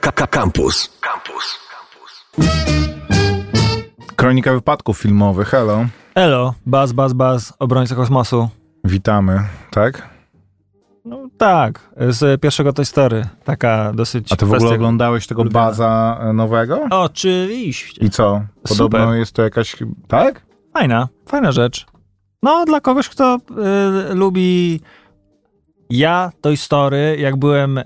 Campus. Campus. Kronika wypadków filmowych, hello. Elo, Baz, Baz, Baz, obrońca kosmosu. Witamy, tak? No tak, z pierwszego Toy Story. Taka dosyć... A ty w ogóle oglądałeś tego ulubiona. baza e, nowego? Oczywiście. I co? Podobno Super. jest to jakaś... Tak? Fajna, fajna rzecz. No, dla kogoś, kto y, lubi... Ja Toy Story, jak byłem y,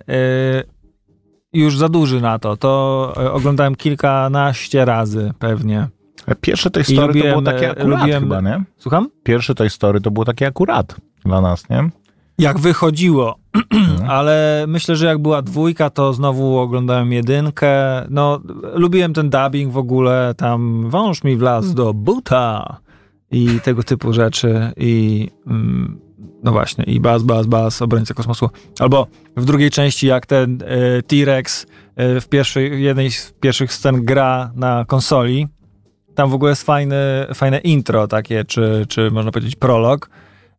już za duży na to, to y, oglądałem kilkanaście razy pewnie. E, Pierwsze tej story to lubiłem, było takie e, akurat lubiłem- chyba, nie? Słucham? Pierwsze tej story to było takie akurat dla nas, nie? Jak wychodziło, ale myślę, że jak była dwójka, to znowu oglądałem jedynkę. No, lubiłem ten dubbing w ogóle, tam wąż mi wlazł do buta i tego typu rzeczy i mm, no właśnie, i baz, baz, baz, obrońca kosmosu. Albo w drugiej części, jak ten e, T-Rex e, w pierwszej, jednej z pierwszych scen gra na konsoli, tam w ogóle jest fajne, fajne intro takie, czy, czy można powiedzieć prolog.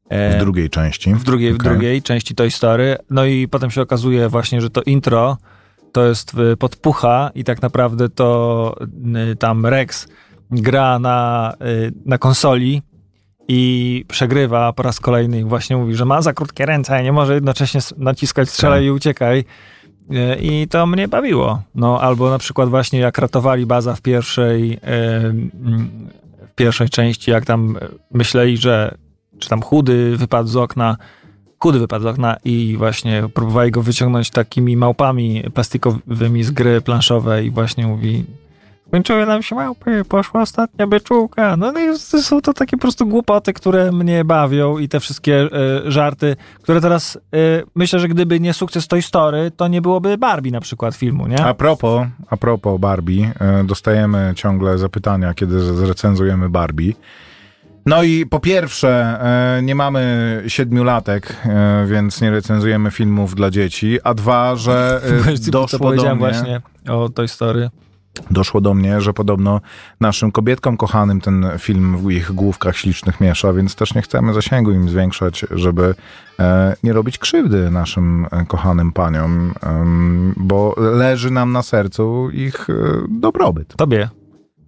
E, W drugiej części. w drugiej, w Okej. drugiej części Toy Story. No i potem się okazuje właśnie, że to intro to jest y, podpucha i tak naprawdę to y, tam Rex gra na, na konsoli i przegrywa po raz kolejny i właśnie mówi, że ma za krótkie ręce, nie może jednocześnie naciskać strzelaj Tak. i uciekaj. Y, I to mnie bawiło. No, albo na przykład właśnie jak ratowali baza w pierwszej, y, mm, w pierwszej części, jak tam y, myśleli, że czy tam chudy wypadł z okna, chudy wypadł z okna i właśnie próbowali go wyciągnąć takimi małpami plastikowymi z gry planszowej i właśnie mówi skończyły nam się małpy, poszła ostatnia beczułka. No i s- są to takie po prostu głupoty, które mnie bawią i te wszystkie e, żarty, które teraz e, myślę, że gdyby nie sukces Toy Story, to nie byłoby Barbie na przykład filmu, nie? A propos, a propos Barbie, e, dostajemy ciągle zapytania, kiedy zrecenzujemy Barbie. No i po pierwsze, nie mamy siedmiolatek, więc nie recenzujemy filmów dla dzieci, a dwa, że doszło do mnie, właśnie o Toy Story. Doszło do mnie, że podobno naszym kobietkom kochanym ten film w ich główkach ślicznych miesza, więc też nie chcemy zasięgu im zwiększać, żeby e, nie robić krzywdy naszym e, kochanym paniom, bo leży nam na sercu ich e, dobrobyt. Tobie.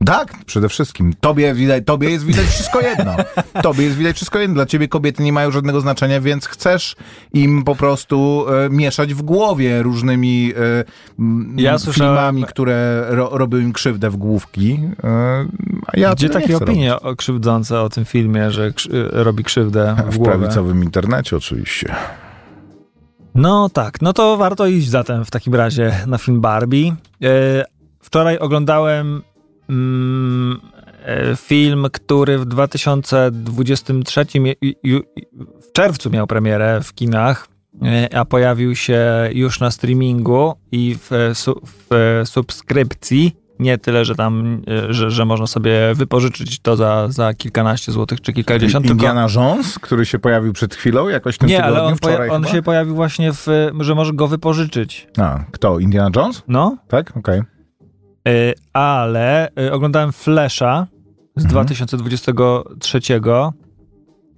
Tak, przede wszystkim. Tobie, widać, tobie jest widać wszystko jedno. Tobie jest widać wszystko jedno. Dla ciebie kobiety nie mają żadnego znaczenia, więc chcesz im po prostu e, mieszać w głowie różnymi e, m, Ja słyszałem- filmami, które ro, robią im krzywdę w główki. E, a ja Gdzie takie opinie krzywdzące o tym filmie, że krzy- robi krzywdę w W głowę? prawicowym internecie oczywiście. No tak, no to warto iść zatem w takim razie na film Barbie. E, wczoraj oglądałem film, który w 2023 je- ju- w czerwcu miał premierę w kinach, e, a pojawił się już na streamingu i w, e, su, w e, subskrypcji. Nie tyle, że tam, e, że, że można sobie wypożyczyć to za, za kilkanaście złotych czy kilkadziesiąt, tylko... Indiana Jones, który się pojawił przed chwilą, jakoś tym Nie, tygodniu, ale on, wczoraj on chyba? się pojawił właśnie w, że możesz go wypożyczyć. A, kto? Indiana Jones? No, Tak? Okej. y, ale y, oglądałem Flesza z Mhm. 2023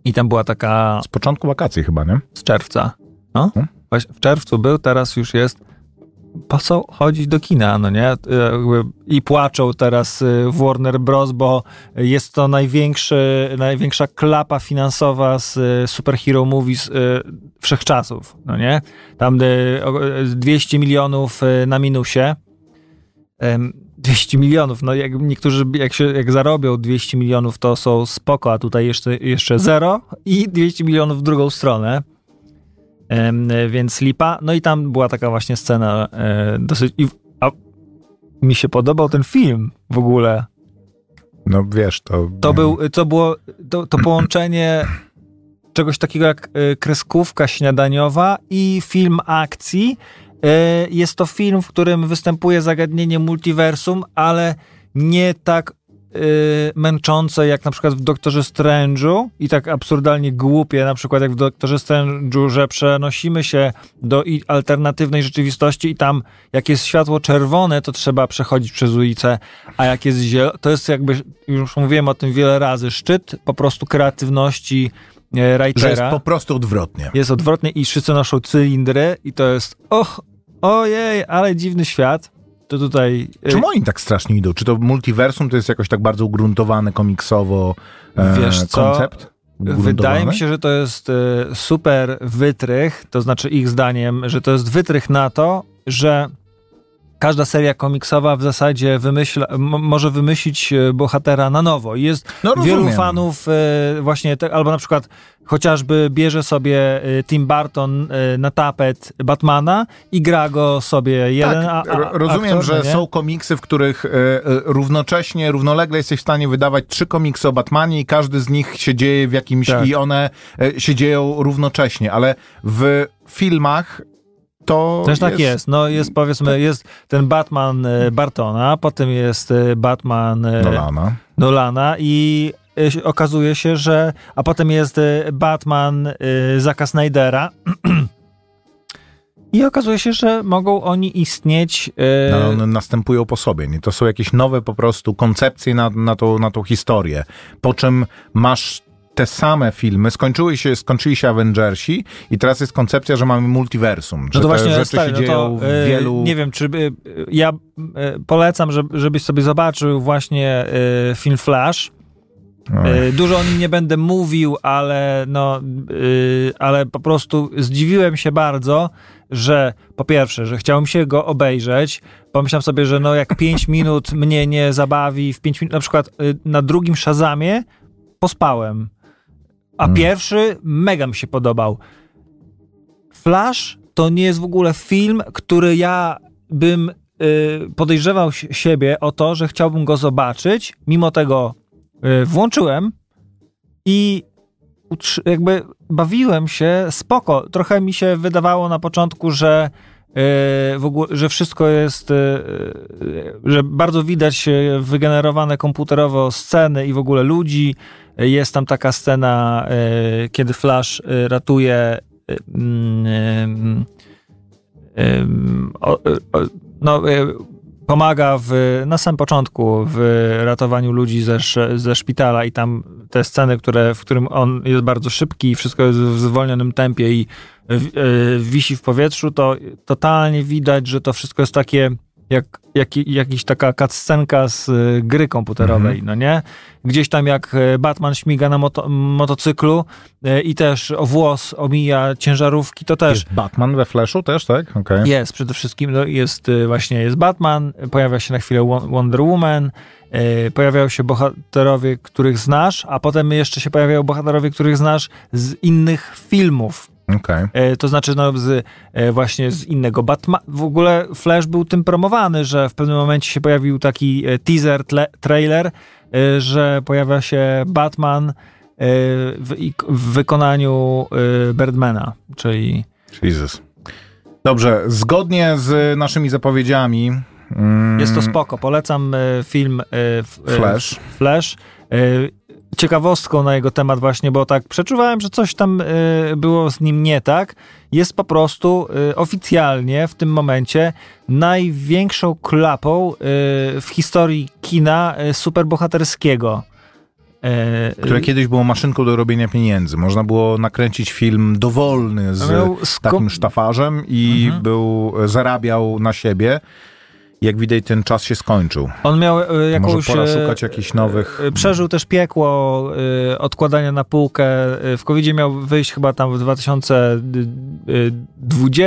i tam była taka Z początku wakacji chyba, nie? z czerwca. No, właśnie w czerwcu był, teraz już jest. Po co chodzić do kina, no nie? Y, I płaczą teraz y, w Warner Bros., bo jest to największy, największa klapa finansowa z y, superhero movies y, wszechczasów, no nie? Tam y, o- y, 200 milionów y, na minusie. Em, 200 milionów, no jak niektórzy jak, się, jak zarobią 200 milionów, to są spoko, a tutaj jeszcze, jeszcze zero i 200 milionów w drugą stronę. Więc lipa. No i tam była taka właśnie scena e, dosyć... A mi się podobał ten film w ogóle. No wiesz, to... To, był, to było to, to połączenie czegoś takiego jak e, kreskówka śniadaniowa i film akcji. E, Jest to film, w którym występuje zagadnienie multiversum, ale nie tak e, męczące jak na przykład w Doktorze Strange'u i tak absurdalnie głupie, na przykład jak w Doktorze Strange'u, że przenosimy się do alternatywnej rzeczywistości i tam jak jest światło czerwone, to trzeba przechodzić przez ulicę, a jak jest zielone, to jest jakby, już mówiłem o tym wiele razy, szczyt po prostu kreatywności e, Że writera jest po prostu odwrotnie. jest odwrotnie i wszyscy noszą cylindry i to jest och, ojej, ale dziwny świat. to tutaj... y, Czemu oni tak strasznie idą? Czy to multiversum to jest jakoś tak bardzo ugruntowany komiksowo e, Wiesz co? koncept? Wydaje mi się, że to jest y, super wytrych, to znaczy ich zdaniem, że to jest wytrych na to, że każda seria komiksowa w zasadzie wymyśla, może wymyślić e, bohatera na nowo. I jest No, wielu fanów e, właśnie, te, albo na przykład chociażby bierze sobie e, Tim Burton na tapet Batmana i gra go sobie jeden tak, a, a, ro- rozumiem, aktor, że nie? są komiksy, w których równocześnie, równolegle jesteś w stanie wydawać trzy komiksy o Batmanie i każdy z nich się dzieje w jakimś Tak. i one się dzieją równocześnie, ale w filmach to Też tak jest. No jest powiedzmy, jest ten Batman e, Bartona, potem jest e, Batman e, Nolana. Nolana i okazuje się, że a potem jest Batman Zacka Snydera i okazuje się, że mogą oni istnieć No, one następują po sobie. Nie? To są jakieś nowe po prostu koncepcje na, na, tą, na tą historię. Po czym masz te same filmy, skończyły się, skończyli się Avengersi i teraz jest koncepcja, że mamy multiversum. No że to właśnie rzeczy stary, się no to, w e, wielu... Nie wiem, czy by, ja e, polecam, żeby, żebyś sobie zobaczył właśnie e, film Flash. E, Dużo o nim nie będę mówił, ale no, ale po prostu zdziwiłem się bardzo, że po pierwsze, że chciałem się go obejrzeć. Pomyślałem sobie, że no jak 5 minut mnie nie zabawi, w 5 minut, na przykład na drugim Shazamie pospałem. A Mm. pierwszy mega mi się podobał. Flash to nie jest w ogóle film, który ja bym y, podejrzewał si- siebie o to, że chciałbym go zobaczyć. Mimo tego y, włączyłem i jakby bawiłem się spoko. Trochę mi się wydawało na początku, że ogóle, że wszystko jest, y, y, że bardzo widać wygenerowane komputerowo sceny i w ogóle ludzi. Jest tam taka scena, kiedy Flash ratuje no, pomaga w, na samym początku w ratowaniu ludzi ze, ze szpitala i tam te sceny, które, w którym on jest bardzo szybki i wszystko jest w zwolnionym tempie i w- y, wisi w powietrzu, to totalnie widać, że to wszystko jest takie jak, jak jakiś taka cutscenka z y, gry komputerowej, no nie? Gdzieś tam jak y, Batman śmiga na moto, motocyklu y, i też o włos omija ciężarówki, to też Jest Batman we Flashu też, tak? Okej. jest przede wszystkim, no, jest właśnie jest Batman, pojawia się na chwilę Wo- Wonder Woman, pojawiają się bohaterowie, których znasz, a potem jeszcze się pojawiają bohaterowie, których znasz z innych filmów. Okej. E, To znaczy, no, z, e, właśnie z innego Batmana. W ogóle Flash był tym promowany, że w pewnym momencie się pojawił taki e, teaser, tle, trailer, że pojawia się Batman w, w wykonaniu Birdmana, czyli Jesus. Dobrze, zgodnie z naszymi zapowiedziami. mm, Jest to spoko. Polecam film Flash. Flash. Ciekawostką na jego temat właśnie, bo tak przeczuwałem, że coś tam e, było z nim nie tak. Jest po prostu e, oficjalnie w tym momencie największą klapą e, w historii kina superbohaterskiego. Które kiedyś było maszynką do robienia pieniędzy. Można było nakręcić film dowolny z takim sztafarzem i Mhm. był, zarabiał na siebie. Jak widać, ten czas się skończył. On miał e, jakąś... Może pora e, szukać jakichś nowych... E, Przeżył też piekło odkładania na półkę. W covid miał wyjść chyba tam w 2020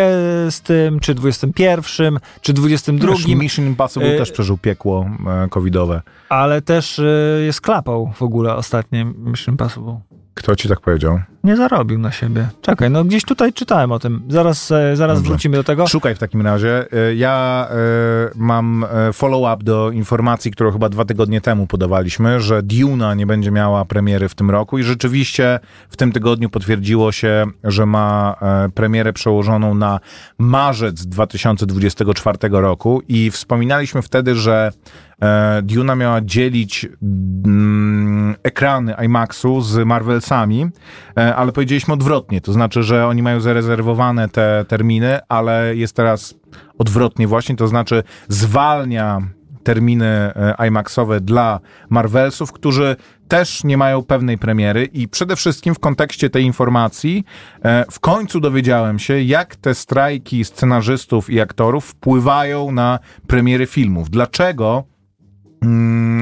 czy 2021 czy 2022, Wiesz, Mission Impossible Y- też przeżył piekło covidowe. ale też jest klapą w ogóle ostatnie Mission Impossible. Kto ci tak powiedział? Nie zarobił na siebie. Czekaj, no gdzieś tutaj czytałem o tym. Zaraz, e, zaraz Dobrze. wrócimy do tego. Szukaj w takim razie. E, Ja e, mam follow-up do informacji, którą chyba dwa tygodnie temu podawaliśmy, że Duna nie będzie miała premiery w tym roku i rzeczywiście w tym tygodniu potwierdziło się, że ma premierę przełożoną na marzec 2024 roku i wspominaliśmy wtedy, że Duna miała dzielić mm, ekrany IMAX-u z Marvelsami, e, ale powiedzieliśmy odwrotnie, to znaczy, że oni mają zarezerwowane te terminy, ale jest teraz odwrotnie właśnie, to znaczy zwalnia terminy e, IMAXowe dla Marvelsów, którzy też nie mają pewnej premiery i przede wszystkim w kontekście tej informacji e, w końcu dowiedziałem się, jak te strajki scenarzystów i aktorów wpływają na premiery filmów. Dlaczego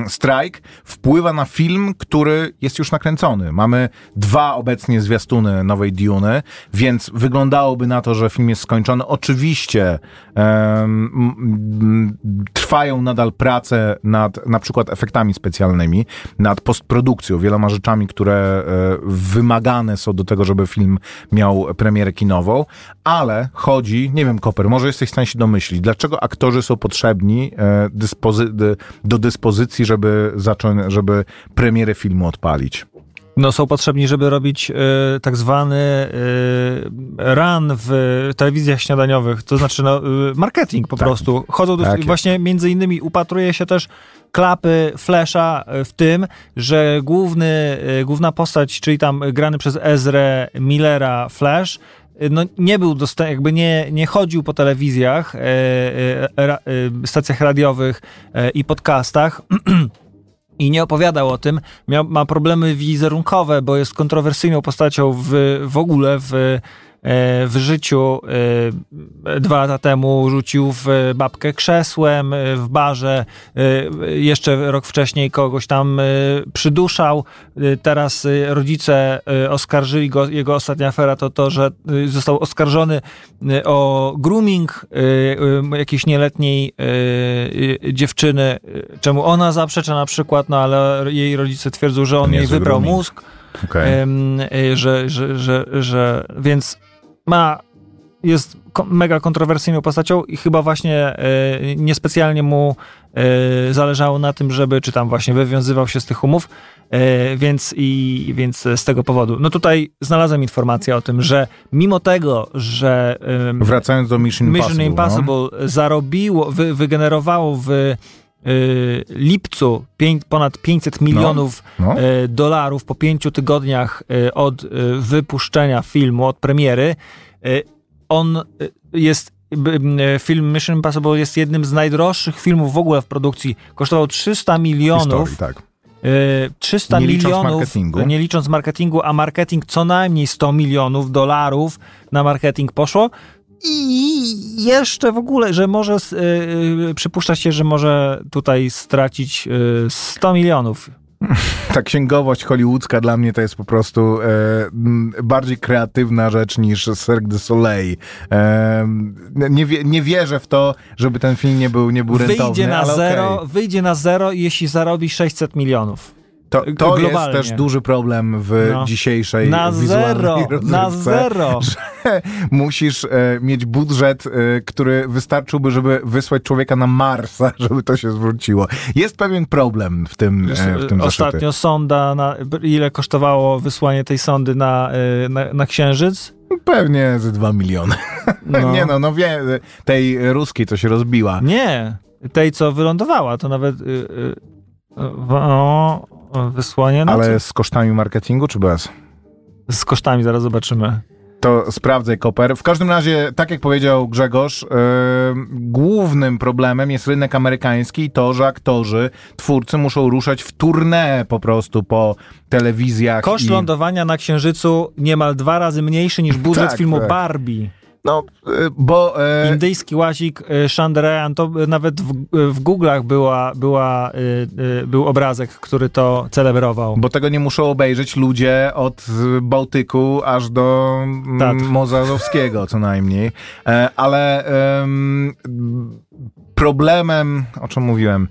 strajk wpływa na film, który jest już nakręcony. Mamy dwa obecnie zwiastuny nowej Dune, więc wyglądałoby na to, że film jest skończony. Oczywiście em, m, trwają nadal prace nad na przykład efektami specjalnymi, nad postprodukcją, wieloma rzeczami, które e, wymagane są do tego, żeby film miał premierę kinową, ale chodzi, nie wiem, Koper, może jesteś w stanie się domyślić, dlaczego aktorzy są potrzebni e, dyspozy- do dyspozycji, żeby zacząć, żeby premierę filmu odpalić. No, są potrzebni, żeby robić e, tak zwany e, run w telewizjach śniadaniowych, to znaczy no, e, marketing po Tak. prostu. Chodzą do, Tak właśnie między innymi upatruje się też klapy Flasha w tym, że główny, główna postać, czyli tam grany przez Ezrę Millera Flash, no nie był dostępny, jakby nie, nie chodził po telewizjach, e, e, e, stacjach radiowych i podcastach i nie opowiadał o tym. Miał, ma problemy wizerunkowe, bo jest kontrowersyjną postacią w, w ogóle w, w życiu. E, Dwa lata temu rzucił w babkę krzesłem e, w barze. E, Jeszcze rok wcześniej kogoś tam e, przyduszał. E, Teraz e, rodzice e, oskarżyli go. Jego ostatnia afera to to, że e, został oskarżony e, o grooming e, e, jakiejś nieletniej e, e, dziewczyny, e, czemu ona zaprzecza na przykład, no ale jej rodzice twierdzą, że on jej wybrał grooming. mózg, Okay. e, że, że, że, że więc ma jest mega kontrowersyjną postacią i chyba właśnie e, niespecjalnie mu e, zależało na tym, żeby czy tam właśnie wywiązywał się z tych umów, e, więc i więc z tego powodu. No tutaj znalazłem informację o tym, że mimo tego, że Wracając do Mission Impossible. Mission Impossible zarobiło, wy, wygenerowało w y, lipcu pięć, ponad 500 milionów No, no. y, dolarów po pięciu tygodniach y, od y, wypuszczenia filmu, od premiery. Y, on y, jest y, Film Mission Impossible jest jednym z najdroższych filmów w ogóle w produkcji. Kosztował 300 milionów. Historii, tak. Y, 300 Nie milionów, marketingu. nie licząc marketingu, a marketing co najmniej 100 milionów dolarów na marketing poszło. I jeszcze w ogóle, że może y, y, przypuszcza się, że może tutaj stracić y, 100 milionów. Ta księgowość hollywoodzka dla mnie to jest po prostu e, bardziej kreatywna rzecz niż Cirque du Soleil. E, nie, nie wierzę w to, żeby ten film nie był, nie był rentowny, Wyjdzie na, zero, okej. wyjdzie na zero, jeśli zarobi 600 milionów. To, to jest też duży problem w No. dzisiejszej Na zero, na zero. że musisz e, mieć budżet, e, który wystarczyłby, żeby wysłać człowieka na Marsa, żeby to się zwróciło. Jest pewien problem w tym, e, w tym zaszyty. Ostatnio sonda, na, ile kosztowało wysłanie tej sondy na, y, na, na Księżyc? Pewnie ze 2 miliony. No. Nie no, no wie, tej ruskiej, co się rozbiła. Nie, tej co wylądowała, to nawet y, y, o, wysłanie, no Ale z kosztami marketingu, czy bez? co? z kosztami zaraz zobaczymy. To sprawdzaj, Koper. W każdym razie, tak jak powiedział Grzegorz, yy, głównym problemem jest rynek amerykański i to, że aktorzy, twórcy muszą ruszać w tournée po prostu po telewizjach. Koszt i, lądowania na Księżycu niemal dwa razy mniejszy niż budżet Tak, filmu tak. Barbie. No, yy, bo... Yy, Indyjski łazik y, Chandelier, to y, nawet w, y, w Google'ach była, była, y, y, był obrazek, który to celebrował. bo tego nie muszą obejrzeć ludzie od y, Bałtyku aż do mm, Tatr. Morza Azowskiego co najmniej. E, ale em, problemem, o czym mówiłem,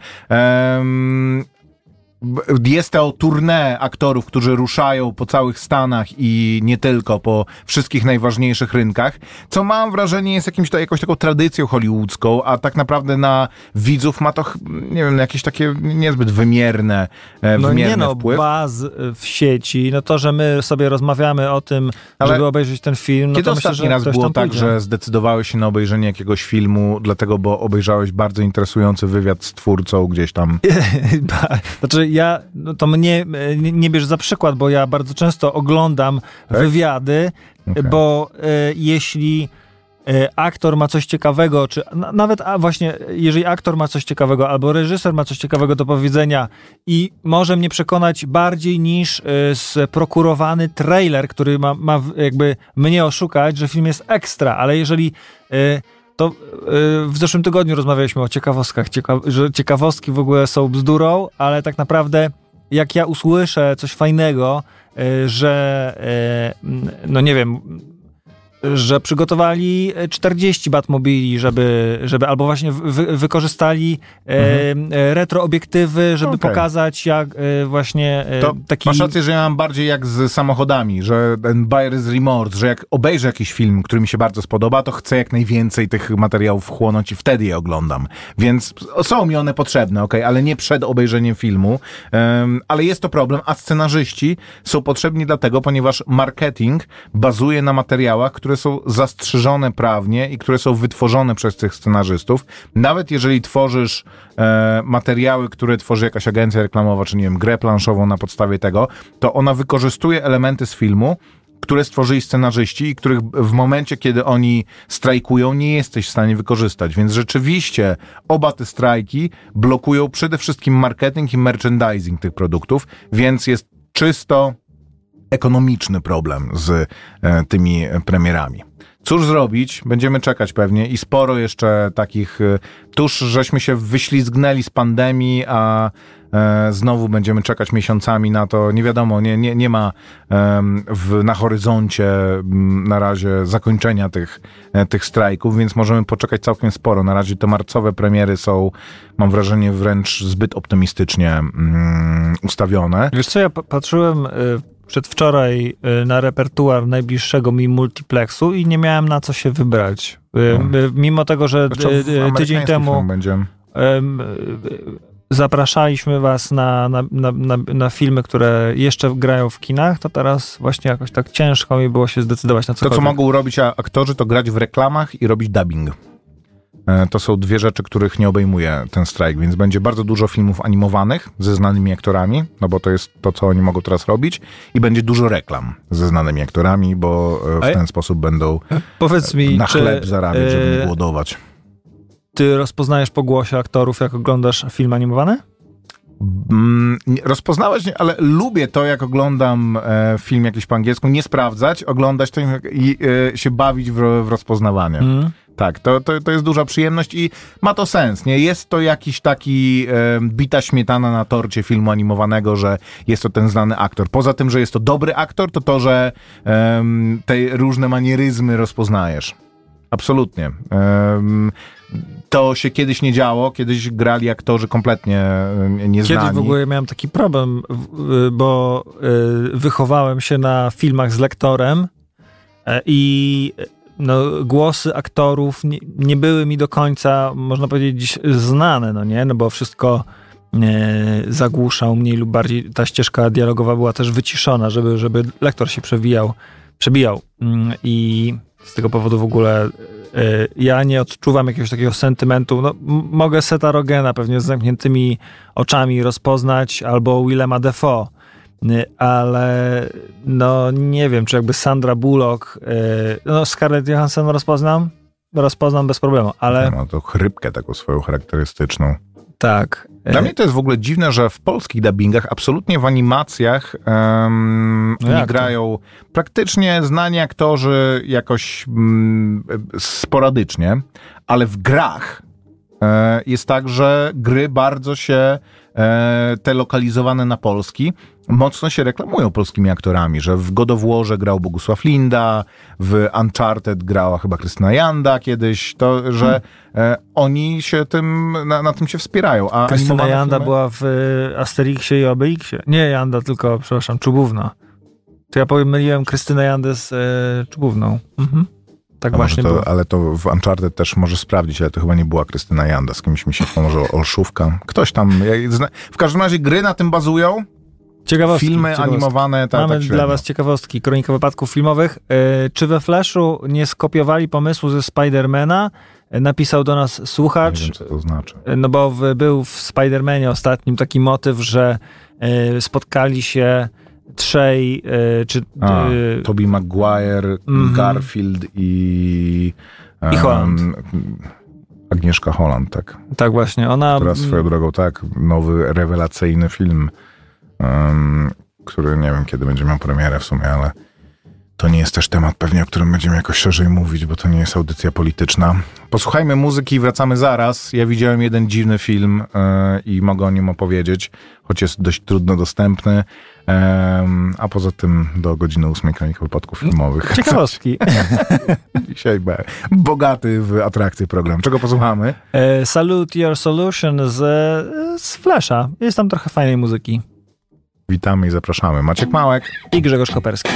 jest to tournée aktorów, którzy ruszają po całych Stanach i nie tylko, po wszystkich najważniejszych rynkach, co mam wrażenie jest jakimś jakąś taką tradycją hollywoodzką, a tak naprawdę na widzów ma to, nie wiem, jakieś takie niezbyt wymierne, e, No wymierne nie no, wpływ. baz y, w sieci, no to, że my sobie rozmawiamy o tym, Ale żeby obejrzeć ten film, no Kiedy to myślę, ostatni raz było tak, pójdzie. że zdecydowałeś się na obejrzenie jakiegoś filmu, dlatego, bo obejrzałeś bardzo interesujący wywiad z twórcą gdzieś tam? Znaczy ja, no to mnie e, nie, nie bierz za przykład, bo ja bardzo często oglądam Tak? wywiady, Okej. bo e, jeśli e, aktor ma coś ciekawego, czy na, nawet a właśnie, jeżeli aktor ma coś ciekawego, albo reżyser ma coś ciekawego do powiedzenia i może mnie przekonać bardziej niż e, sprokurowany trailer, który ma, ma jakby mnie oszukać, że film jest ekstra, ale jeżeli e, to e, w zeszłym tygodniu rozmawialiśmy o ciekawostkach, cieka że ciekawostki w ogóle są bzdurą, ale tak naprawdę jak ja usłyszę coś fajnego, e, że m, no nie wiem, że przygotowali 40 Batmobili, żeby, żeby albo właśnie wy, wykorzystali e, e, retroobiektywy, żeby Okej. pokazać jak e, właśnie e, To taki... masz rację, że ja mam bardziej jak z samochodami, że ten buyer's remorse, że jak obejrzę jakiś film, który mi się bardzo spodoba, to chcę jak najwięcej tych materiałów wchłonąć i wtedy je oglądam. Więc są mi one potrzebne, ok, ale nie przed obejrzeniem filmu. Em, ale jest to problem, a scenarzyści są potrzebni dlatego, ponieważ marketing bazuje na materiałach, które są zastrzeżone prawnie i które są wytworzone przez tych scenarzystów. Nawet jeżeli tworzysz e, materiały, które tworzy jakaś agencja reklamowa, czy nie wiem, grę planszową na podstawie tego, to ona wykorzystuje elementy z filmu, które stworzyli scenarzyści i których w momencie, kiedy oni strajkują, nie jesteś w stanie wykorzystać. Więc rzeczywiście oba te strajki blokują przede wszystkim marketing i merchandising tych produktów, więc jest czysto ekonomiczny problem z e, tymi premierami. Cóż zrobić? Będziemy czekać pewnie i sporo jeszcze takich. e, Tuż żeśmy się wyślizgnęli z pandemii, a e, znowu będziemy czekać miesiącami na to. Nie wiadomo, nie, nie, nie ma w, na horyzoncie na razie zakończenia tych, tych strajków, więc możemy poczekać całkiem sporo. Na razie te marcowe premiery są, mam wrażenie, wręcz zbyt optymistycznie mm, ustawione. Wiesz co, ja pa- patrzyłem przedwczoraj y, na repertuar najbliższego mi multiplexu i nie miałem na co się wybrać. Y, Mimo tego, że Zresztą y, w y, tydzień temu zapraszaliśmy was na, na, na, na, filmy, które jeszcze grają w kinach, to teraz właśnie jakoś tak ciężko mi było się zdecydować na To, cokolwiek. co mogą robić aktorzy, to grać w reklamach i robić dubbing. E, To są dwie rzeczy, których nie obejmuje ten strajk, więc będzie bardzo dużo filmów animowanych ze znanymi aktorami, no bo to jest to, co oni mogą teraz robić, i będzie dużo reklam ze znanymi aktorami, bo e, w ten sposób będą Powiedz mi, na czy, chleb zarabiać, żeby nie głodować. ty rozpoznajesz po głosie aktorów, jak oglądasz film animowany? Mm, Rozpoznałeś, ale lubię to, jak oglądam e, film jakiś po angielsku, nie sprawdzać, oglądać to i e, się bawić w, w rozpoznawanie. Mm. Tak, to, to, to jest duża przyjemność i ma to sens, nie? Jest to jakiś taki e, bita śmietana na torcie filmu animowanego, że jest to ten znany aktor. Poza tym, że jest to dobry aktor, to to, że em, te różne manieryzmy rozpoznajesz. Absolutnie. To się kiedyś nie działo, kiedyś grali aktorzy kompletnie nieznani. Kiedyś w ogóle miałem taki problem, y, bo y, wychowałem się na filmach z lektorem e, i no, głosy aktorów nie, nie były mi do końca, można powiedzieć, znane, no nie? No bo wszystko e, zagłuszał mniej lub bardziej. Ta ścieżka dialogowa była też wyciszona, żeby, żeby lektor się przewijał, przebijał. Mm, I z tego powodu w ogóle e, ja nie odczuwam jakiegoś takiego sentymentu. No, mogę Seta Rogena pewnie z zamkniętymi oczami rozpoznać, albo Willema Defoe, ale no nie wiem, czy jakby Sandra Bullock, y, no Scarlett Johansson rozpoznam, rozpoznam bez problemu, ale Ma to chrypkę taką swoją charakterystyczną. tak. Dla y, mnie to jest w ogóle dziwne, że w polskich dubbingach absolutnie w animacjach um, No grają praktycznie znani aktorzy jakoś mm, sporadycznie, ale w grach e, jest tak, że gry bardzo się te lokalizowane na polski mocno się reklamują polskimi aktorami, że w God of Warze grał Bogusław Linda, w Uncharted grała chyba Krystyna Janda kiedyś, to, że e, oni się tym, na, na tym się wspierają. A Krystyna Janda filmy- była w y, Asterixie i Obelixie. Nie Janda, tylko, przepraszam, Czubówna. To ja pomyliłem Krystynę Jandę z y, Czubówną. Mhm. Tak A może właśnie to, było. ale to w Uncharted też możesz sprawdzić, ale to chyba nie była Krystyna Janda, z kimś mi się pomoże Olszówka. Ktoś tam, w każdym razie gry na tym bazują, Ciekawostki, filmy ciekawostki. animowane, tak, Mamy tak dla was ciekawostki, kronika wypadków filmowych. E, czy we Flashu nie skopiowali pomysłu ze Spidermana? E, Napisał do nas Nie słuchacz, wiem, co to znaczy. e, no bo w, był w Spidermanie ostatnim taki motyw, że e, spotkali się trzej, e, czy A, e, Tobey Maguire, Mhm. Garfield i I Holland. Agnieszka Holland, tak. Tak właśnie, ona... Teraz swoją drogą, tak, nowy, rewelacyjny film, który nie wiem, kiedy będzie miał premierę w sumie, ale to nie jest też temat pewnie, o którym będziemy jakoś szerzej mówić, bo to nie jest audycja polityczna. Posłuchajmy muzyki i wracamy zaraz. Ja widziałem jeden dziwny film e, i mogę o nim opowiedzieć, choć jest dość trudno dostępny. A poza tym do godziny ósmej wypadków filmowych. Ciekawostki. Dzisiaj be- bogaty w atrakcje program. Czego posłuchamy? E, Salute Your Solution z, z Flasha. Jest tam trochę fajnej muzyki. Witamy i zapraszamy. Maciek Małek. I Grzegorz Koperski.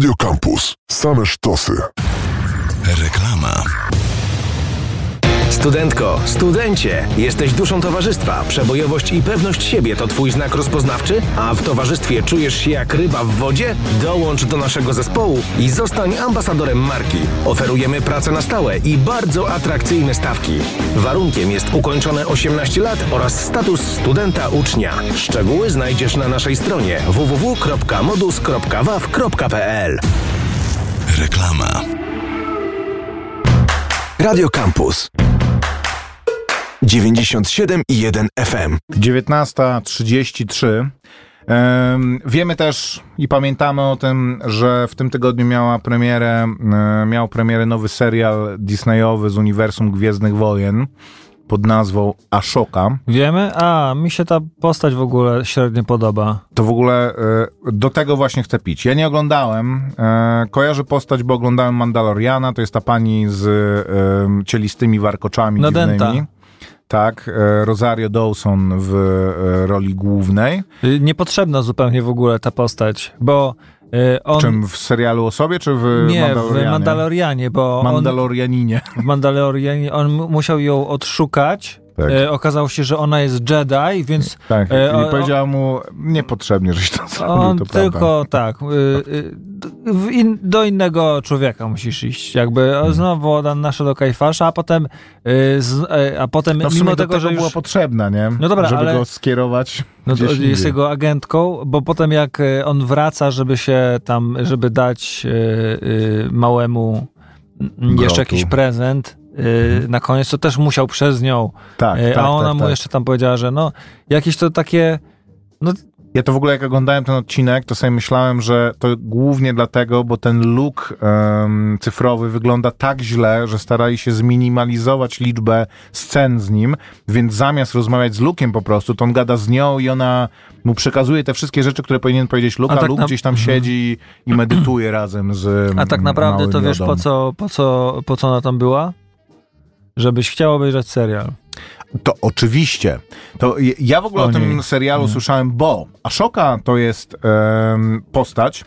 Radio Campus. Same sztosy. Reklama. Studentko, studencie, jesteś duszą towarzystwa. Przebojowość i pewność siebie to twój znak rozpoznawczy, a w towarzystwie czujesz się jak ryba w wodzie? Dołącz do naszego zespołu i zostań ambasadorem marki. Oferujemy pracę na stałe i bardzo atrakcyjne stawki. Warunkiem jest ukończone 18 lat oraz status studenta ucznia. Szczegóły znajdziesz na naszej stronie www.modus.waw.pl. Reklama. Radio Campus. 97,1 FM. 19.33. Em, Wiemy też i pamiętamy o tym, że w tym tygodniu miała premierę, e, miał premierę nowy serial Disneyowy z uniwersum Gwiezdnych Wojen pod nazwą Ashoka. Wiemy? A, mi się ta postać w ogóle średnio podoba. To w ogóle e, do tego właśnie chcę pić. Ja nie oglądałem, e, kojarzę postać, bo oglądałem Mandaloriana, to jest ta pani z cielistymi warkoczami No, dziwnymi. Tak, e, Rosario Dawson w e, roli głównej. Y, Niepotrzebna zupełnie w ogóle ta postać, bo y, on... Czym w serialu o sobie, czy w nie, Mandalorianie? w Mandalorianie, bo on, Mandalorianinie. w Mandalorianie on mu- musiał ją odszukać tak. e, okazało się, że ona jest Jedi, więc tak. e, o- powiedziała mu, niepotrzebnie, żeś to zrobił, on to prawda. tylko tak, y, in, do innego człowieka musisz iść. Jakby Hmm. znowu nasze do Kajfasza, a potem, y, z, a potem No mimo tego, tego że była już, potrzebna, nie? No dobra, Żeby ale- go skierować no to jest indziej. jego agentką, bo potem jak on wraca, żeby się tam, żeby dać y, y, małemu Grotu. jeszcze jakiś prezent na koniec, to też musiał przez nią, Tak, y, tak, a ona tak, mu tak. jeszcze tam powiedziała, że no jakieś to takie Ja to w ogóle jak oglądałem ten odcinek, to sobie myślałem, że to głównie dlatego, bo ten look em, cyfrowy wygląda tak źle, że starali się zminimalizować liczbę scen z nim, więc zamiast rozmawiać z Luke'iem po prostu, to on gada z nią i ona mu przekazuje te wszystkie rzeczy, które powinien powiedzieć Luke, A tak Luke na- gdzieś tam siedzi i medytuje razem z A tak naprawdę małym to wiesz po co, po, co, po co ona tam była? Żebyś chciał obejrzeć serial. To oczywiście. To ja w ogóle o, O tym serialu Nie. słyszałem, bo Ashoka to jest em, postać,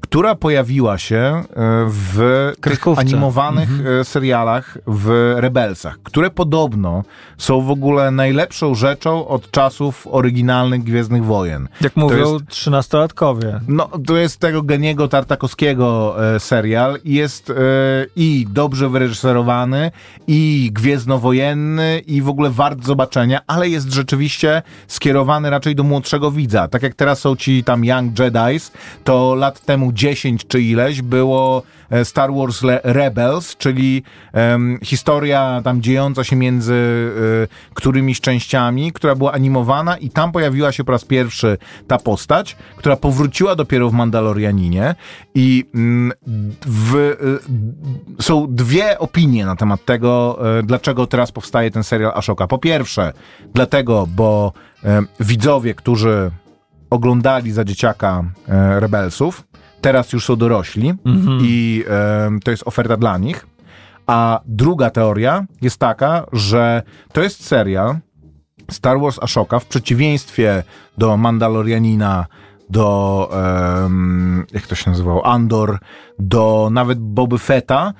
która pojawiła się e, w tych animowanych e, serialach w Rebelsach, które podobno są w ogóle najlepszą rzeczą od czasów oryginalnych Gwiezdnych Wojen. Jak mówią jest- trzynastolatkowie. No, to jest tego Geniego Tartakowskiego e, serial i jest i dobrze wyreżyserowany, i gwiezdnowojenny, i w ogóle wart zobaczenia, ale jest rzeczywiście skierowany raczej do młodszego widza. Tak jak teraz są ci tam Young Jedi's, to lat temu 10 czy ileś było e, Star Wars Rebels, czyli em, historia tam dziejąca się między e, którymiś częściami, która była animowana i tam pojawiła się po raz pierwszy ta postać, która powróciła dopiero w Mandalorianinie i mm, w, y, są dwie opinie na temat tego, e, dlaczego teraz powstaje ten serial Ashoka. Po pierwsze, dlatego, bo widzowie, którzy oglądali za dzieciaka Rebelsów, teraz już są dorośli i e, to jest oferta dla nich. A druga teoria jest taka, że to jest serial Star Wars Ashoka w przeciwieństwie do Mandalorianina, do jak to się nazywało, Andor, do nawet Boby Fetta,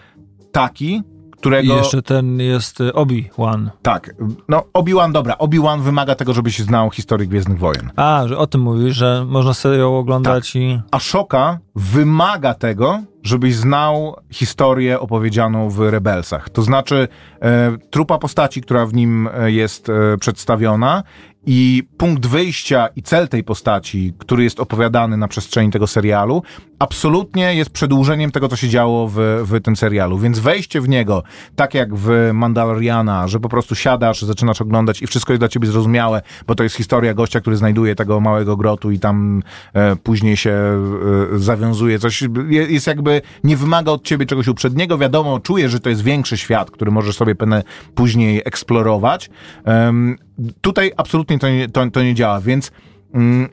taki, I którego... jeszcze ten jest y, Obi-Wan. Tak, no Obi-Wan, dobra, Obi-Wan wymaga tego, żebyś znał historię Gwiezdnych Wojen. A, że o tym mówisz, że można sobie ją oglądać Tak. i... Ashoka wymaga tego, żebyś znał historię opowiedzianą w Rebelsach. To znaczy e, trupa postaci, która w nim e, jest e, przedstawiona i punkt wyjścia i cel tej postaci, który jest opowiadany na przestrzeni tego serialu, absolutnie jest przedłużeniem tego, co się działo w, w tym serialu. Więc wejście w niego, tak jak w Mandaloriana, że po prostu siadasz, zaczynasz oglądać i wszystko jest dla ciebie zrozumiałe, bo to jest historia gościa, który znajduje tego małego grotu i tam e, później się e, zawiązuje coś. Je- Jest jakby, nie wymaga od ciebie czegoś uprzedniego. Wiadomo, czujesz, że to jest większy świat, który możesz sobie później eksplorować. Em, tutaj absolutnie to nie, to, to nie działa, więc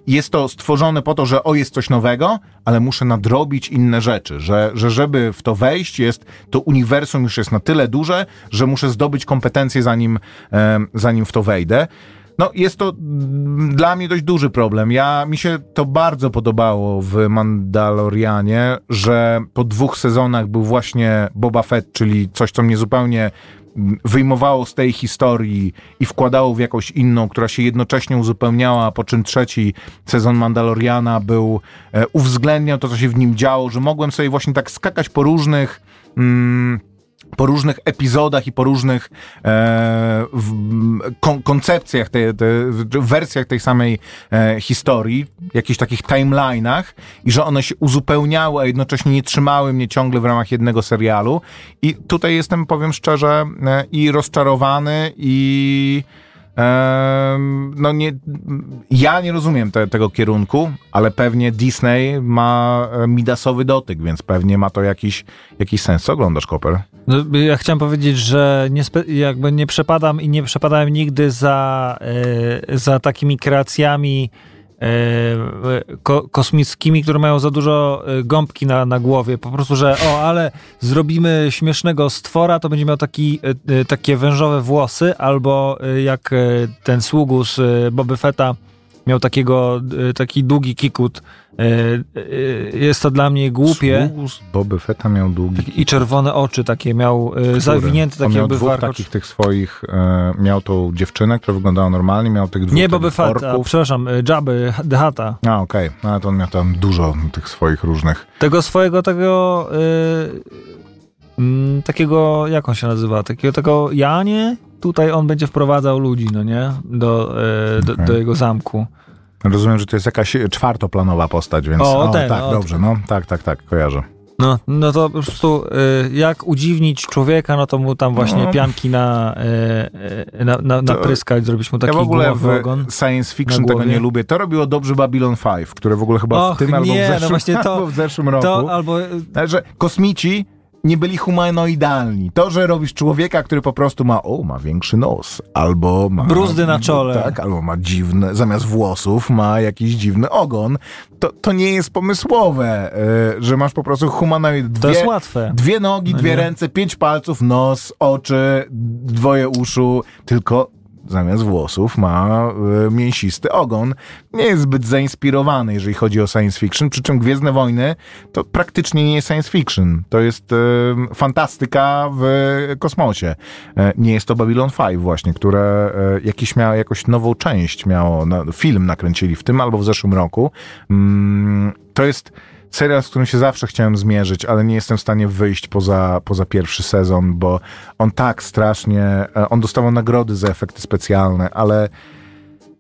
jest to stworzone po to, że o, jest coś nowego, ale muszę nadrobić inne rzeczy, że, że żeby w to wejść, jest to uniwersum już jest na tyle duże, że muszę zdobyć kompetencje zanim, zanim w to wejdę. No, jest to mm, dla mnie dość duży problem. Ja, mi się to bardzo podobało w Mandalorianie, że po dwóch sezonach był właśnie Boba Fett, czyli coś, co mnie zupełnie mm, wyjmowało z tej historii i wkładało w jakąś inną, która się jednocześnie uzupełniała, po czym trzeci sezon Mandaloriana był, e, uwzględniał to, co się w nim działo, że mogłem sobie właśnie tak skakać po różnych mm, po różnych epizodach i po różnych e, w, kon, koncepcjach, te, te, wersjach tej samej e, historii, jakichś takich timeline'ach i że one się uzupełniały, a jednocześnie nie trzymały mnie ciągle w ramach jednego serialu. I tutaj jestem, powiem szczerze, e, i rozczarowany i no nie, ja nie rozumiem te, tego kierunku, ale pewnie Disney ma e, midasowy dotyk, więc pewnie ma to jakiś, jakiś sens. Co oglądasz, Koper? No, ja chciałem powiedzieć, że nie jakby nie przepadam i nie przepadałem nigdy za, e, za takimi kreacjami ko, kosmickimi, które mają za dużo e, gąbki na, na głowie. Po prostu, że o, ale zrobimy śmiesznego stwora, to będzie miał taki, e, e, takie wężowe włosy, albo e, jak e, ten sługus e, Boby Fetta miał takiego, y, taki długi kikut. Y, y, Jest to dla mnie głupie. Boby Fetta miał długi I czerwone oczy takie miał, y, zawinięte takie miał jakby dwóch takich tych swoich, e, miał tą dziewczynę, która wyglądała normalnie, miał tych dwóch Nie Boby Fett, a, orków. przepraszam, Jabby, The Hutta. A, okej, no ale to on miał tam dużo tych swoich różnych. Tego swojego tego y, mm, takiego, jak on się nazywa? Takiego tego Janie? Tutaj on będzie wprowadzał ludzi, no nie? Do, y, do, Okej. do jego zamku. Rozumiem, że to jest jakaś czwartoplanowa postać, więc... O, ten, tak, o, dobrze, no, tak, tak, tak, kojarzę. No, no to po prostu y, jak udziwnić człowieka, no to mu tam właśnie No. pianki na, y, y, na, na, napryskać, zrobić mu taki ja w ogóle w ogon. science fiction tego nie lubię. To robiło dobrze Babylon 5, które w ogóle chyba Och, w tym albo, nie, w no zeszłym, właśnie to- albo w zeszłym roku. To albo że kosmici nie byli humanoidalni. To, że robisz człowieka, który po prostu ma, o, ma większy nos, albo ma... Bruzdy na czole. Tak, albo ma dziwne, zamiast włosów ma jakiś dziwny ogon, to, to nie jest pomysłowe, y, że masz po prostu humanoid. to Dwie, jest łatwe. Dwie nogi, No dwie nie? ręce, pięć palców, nos, oczy, dwoje uszu, tylko zamiast włosów ma y, mięsisty ogon. Nie jest zbyt zainspirowany, jeżeli chodzi o science fiction, przy czym Gwiezdne Wojny to praktycznie nie jest science fiction. To jest y, fantastyka w kosmosie. E, nie jest to Babylon 5 właśnie, które e, jakiś miało, jakąś nową część miało, film nakręcili w tym albo w zeszłym roku. Mm, to jest serial, z którym się zawsze chciałem zmierzyć, ale nie jestem w stanie wyjść poza, poza pierwszy sezon, bo on tak strasznie, e, on dostawał nagrody za efekty specjalne, ale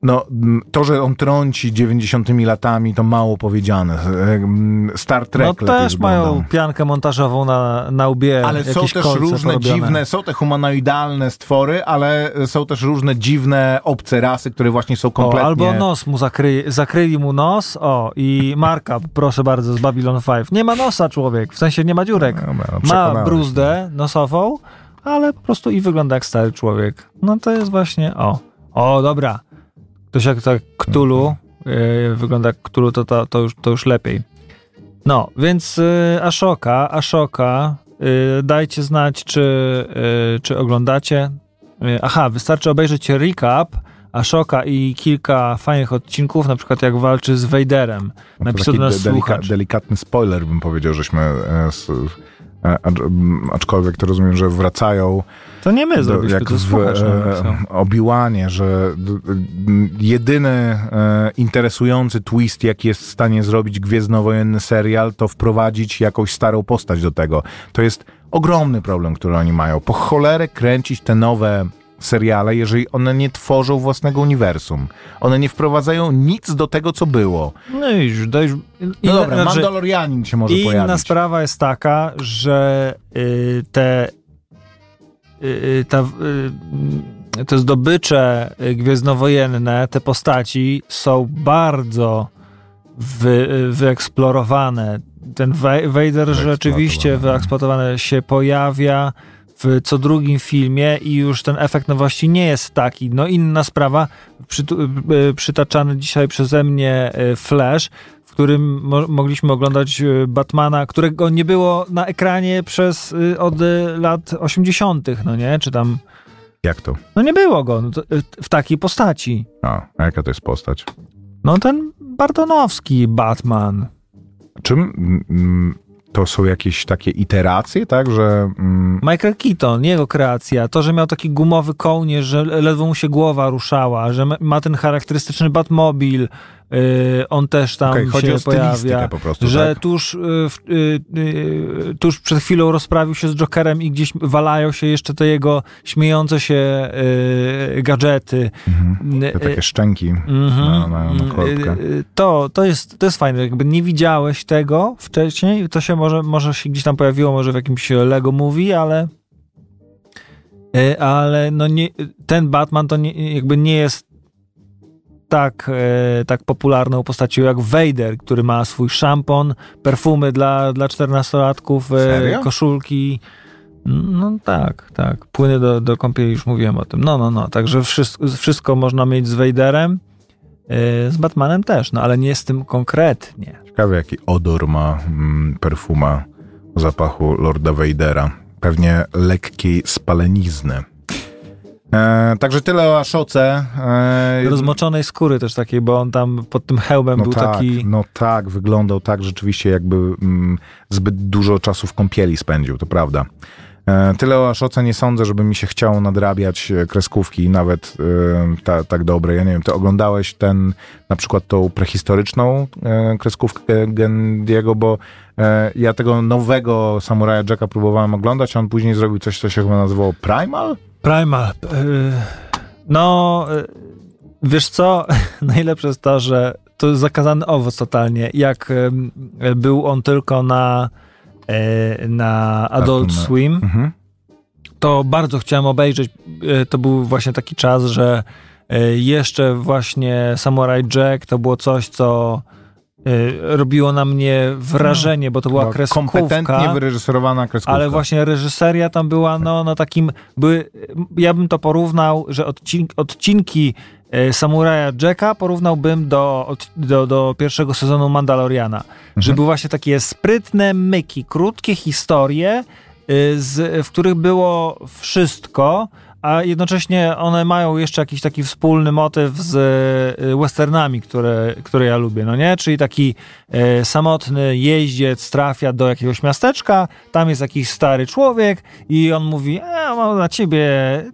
no, to, że on trąci 90 latami, to mało powiedziane. E, Star Trek No też mają piankę montażową na, na łbie. Ale są też różne porobione. dziwne, są te humanoidalne stwory, ale są też różne dziwne obce rasy, które właśnie są O, kompletnie... albo nos mu zakryli, zakryli mu nos, o, i marka, proszę bardzo, z Babylon 5. Nie ma nosa człowiek, w sensie nie ma dziurek. No ma bruzdę nosową, ale po prostu i wygląda jak stary człowiek. No to jest właśnie, o, o, dobra. Ktoś jak tak Cthulhu, yy, wygląda jak Cthulhu, to, to, to, już, to już lepiej. No, więc y, Ashoka, Ashoka, y, dajcie znać, czy, czy oglądacie. Aha, wystarczy obejrzeć recap Ashoka i kilka fajnych odcinków, na przykład jak walczy z Vaderem. No Napisał do nas de- delika- delikatny spoiler bym powiedział, żeśmy e, s- e, aczkolwiek to rozumiem, że wracają To nie my zrobiliśmy, jak to w napisał. e, Obi-Wanie, że d- d- jedyny e, interesujący twist, jaki jest w stanie zrobić gwiezdnowojenny serial, to wprowadzić jakąś starą postać do tego. To jest ogromny problem, który oni mają. Po cholerę kręcić te nowe seriale, jeżeli one nie tworzą własnego uniwersum. One nie wprowadzają nic do tego, co było. No i już, już No inna- dobra, znaczy, Mandalorianin się może Inna pojawić. sprawa jest taka, że y, te y, ta, y, te zdobycze y, gwiezdnowojenne, te postaci są bardzo wy, y, wyeksplorowane. Ten Vader rzeczywiście wyeksploatowany się pojawia w co drugim filmie i już ten efekt nowości nie jest taki. No inna sprawa, przytu- y, przytaczany dzisiaj przeze mnie y, Flash, w którym mo- mogliśmy oglądać y, Batmana, którego nie było na ekranie przez od lat 80., no nie? Czy tam. Jak to? No nie było go no w takiej postaci. A, a jaka to jest postać? No ten Bartonowski Batman. Czym to są jakieś takie iteracje, tak, że mm, Michael Keaton, jego kreacja, to, że miał taki gumowy kołnierz, że ledwo mu się głowa ruszała, że ma- ten charakterystyczny Batmobil, on też tam chodzi się pojawia. po prostu, że tak? tuż, yy, yy, tuż przed chwilą rozprawił się z Jokerem i gdzieś walają się jeszcze te jego śmiejące się gadżety. te Yy, takie szczęki Mhm. na, na, na. Y, y, To, to, jest, to jest fajne. Jakby nie widziałeś tego wcześniej, to się może, może się gdzieś tam pojawiło, może w jakimś Lego Movie, ale y, ale no nie, ten Batman to nie, jakby nie jest tak, e, tak popularną postacią jak Vader, który ma swój szampon, perfumy dla, dla 14-latków, e, koszulki. No tak, tak. Płyny do, do kąpieli, już mówiłem o tym. No, no, no. Także wszystko, wszystko można mieć z Vaderem, e, z Batmanem też, no ale nie z tym konkretnie. Ciekawe, jaki odor ma mm, perfuma zapachu Lorda Vadera. Pewnie lekkiej spalenizny. E, także tyle o Ashoce. E, Rozmoczonej skóry też takiej, bo on tam pod tym hełmem no był tak, taki... No tak, wyglądał tak rzeczywiście, jakby mm, zbyt dużo czasu w kąpieli spędził, to prawda. E, tyle o Ashoce nie sądzę, żeby mi się chciało nadrabiać e, kreskówki, nawet e, ta, tak dobre. Ja nie wiem, ty oglądałeś ten, na przykład tą prehistoryczną kreskówkę Gendiego, bo ja tego nowego Samuraja Jacka próbowałem oglądać, a on później zrobił coś, co się chyba nazywało Primal? Primal. y, No, y, wiesz co? Najlepsze jest to, że to jest zakazany owoc totalnie. Jak był on tylko na, y, na Adult Swim, Mhm. to bardzo chciałem obejrzeć. To był właśnie taki czas, że jeszcze właśnie Samurai Jack to było coś, co robiło na mnie wrażenie, bo to była Była kreskówka. Kompetentnie wyreżyserowana kreskówka. Ale właśnie reżyseria tam była no, na takim, były, ja bym to porównał, że odcin, odcinki e, Samuraja Jacka porównałbym do, do, do pierwszego sezonu Mandaloriana. Że były właśnie takie sprytne myki, krótkie historie, e, z, w których było wszystko, a jednocześnie one mają jeszcze jakiś taki wspólny motyw z e, westernami, które, które ja lubię, no nie? Czyli taki e, samotny jeździec trafia do jakiegoś miasteczka, tam jest jakiś stary człowiek i on mówi, a mam dla ciebie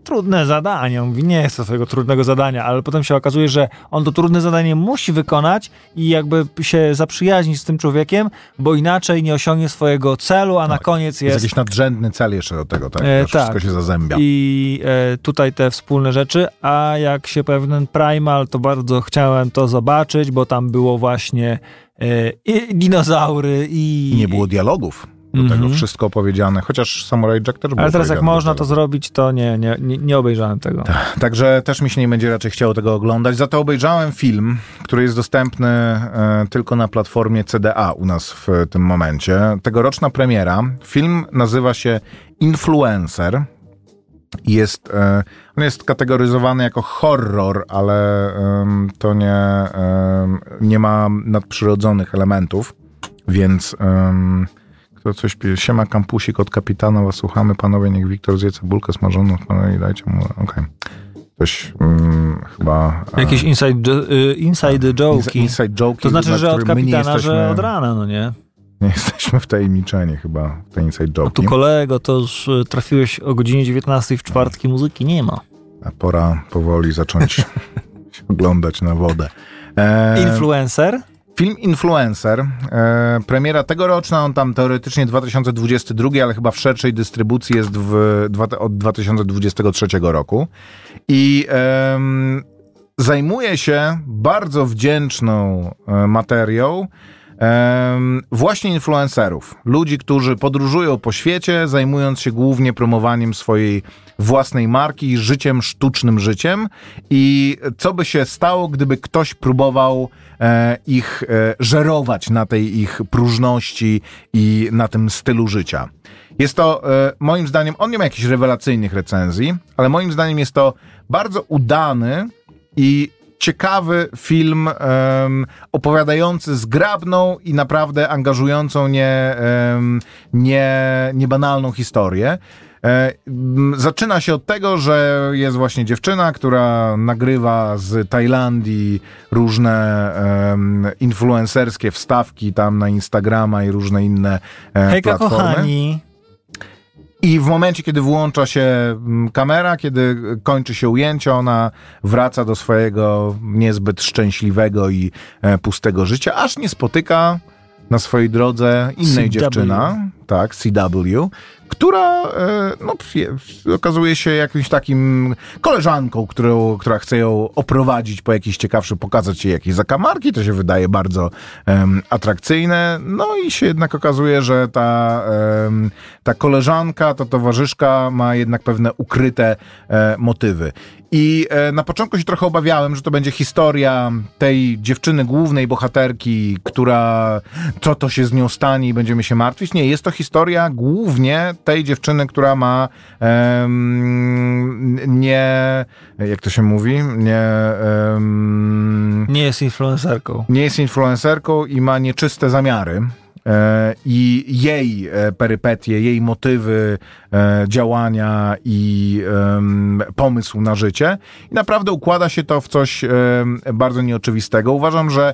trudne zadanie. On mówi, nie chcę twojego trudnego zadania, ale potem się okazuje, że on to trudne zadanie musi wykonać i jakby się zaprzyjaźnić z tym człowiekiem, bo inaczej nie osiągnie swojego celu, a na koniec Jest jest jakiś nadrzędny cel jeszcze do tego, tak? E, to wszystko tak. się zazębia. i e, tutaj te wspólne rzeczy, a jak się pewien Primal, to bardzo chciałem to zobaczyć, bo tam było właśnie e, i dinozaury i... Nie było dialogów do Mhm. tego, wszystko opowiedziane, chociaż Samurai Jack też był Ale teraz jak można to zrobić, to nie, nie, nie, nie obejrzałem tego. Także też mi się nie będzie raczej chciało tego oglądać. Za to obejrzałem film, który jest dostępny e, tylko na platformie CDA u nas w tym momencie. Tegoroczna premiera. Film nazywa się Influencer. Jest, e, on jest kategoryzowany jako horror, ale to nie, nie ma nadprzyrodzonych elementów, więc kto coś pije. Siema kampusik od kapitana, was słuchamy, panowie, niech Wiktor zje cebulkę smażoną, panowie, dajcie mu, okej. Ktoś mm, chyba... e, Jakieś inside, jo- y, inside joke'i. Inside joke. To znaczy, że od kapitana, że od rana, no nie? Nie jesteśmy wtajemniczeni chyba w te inside A tu kolego, to już y, trafiłeś o godzinie 19 w czwartki, muzyki nie ma. A pora powoli zacząć się oglądać na wodę. E, Influencer? Film Influencer, e, premiera tegoroczna, on tam teoretycznie 2022, ale chyba w szerszej dystrybucji jest w, dwa, od 2023 roku. I em, zajmuje się bardzo wdzięczną e, materią właśnie influencerów. Ludzi, którzy podróżują po świecie, zajmując się głównie promowaniem swojej własnej marki, życiem, sztucznym życiem. I co by się stało, gdyby ktoś próbował e, ich e, żerować na tej ich próżności i na tym stylu życia. Jest to, e, moim zdaniem, on nie ma jakichś rewelacyjnych recenzji, ale moim zdaniem jest to bardzo udany i ciekawy film em, opowiadający zgrabną i naprawdę angażującą nie, em, nie, niebanalną historię. Zaczyna się od tego, że jest właśnie dziewczyna, która nagrywa z Tajlandii różne em, influencerskie wstawki tam na Instagrama i różne inne e, Hejka platformy. kochani. I w momencie, kiedy włącza się mm, kamera, kiedy kończy się ujęcie, ona wraca do swojego niezbyt szczęśliwego i e, pustego życia, aż nie spotyka na swojej drodze innej CW. dziewczyna, tak, CW, która e, no, je- okazuje się jakimś takim koleżanką, którą, która chce ją oprowadzić po jakiś ciekawszy, pokazać jej jakieś zakamarki, to się wydaje bardzo atrakcyjne, no i się jednak okazuje, że ta, ta koleżanka, ta towarzyszka ma jednak pewne ukryte e, motywy. I e, na początku się trochę obawiałem, że to będzie historia tej dziewczyny głównej bohaterki, która co to się z nią stanie i będziemy się martwić. Nie, jest to historia głównie tej dziewczyny, która ma nie, jak to się mówi, nie, Nie jest influencerką. nie jest influencerką i ma nieczyste zamiary. E, i jej e, perypetie, jej motywy e, działania i pomysł na życie. I naprawdę układa się to w coś bardzo nieoczywistego. Uważam, że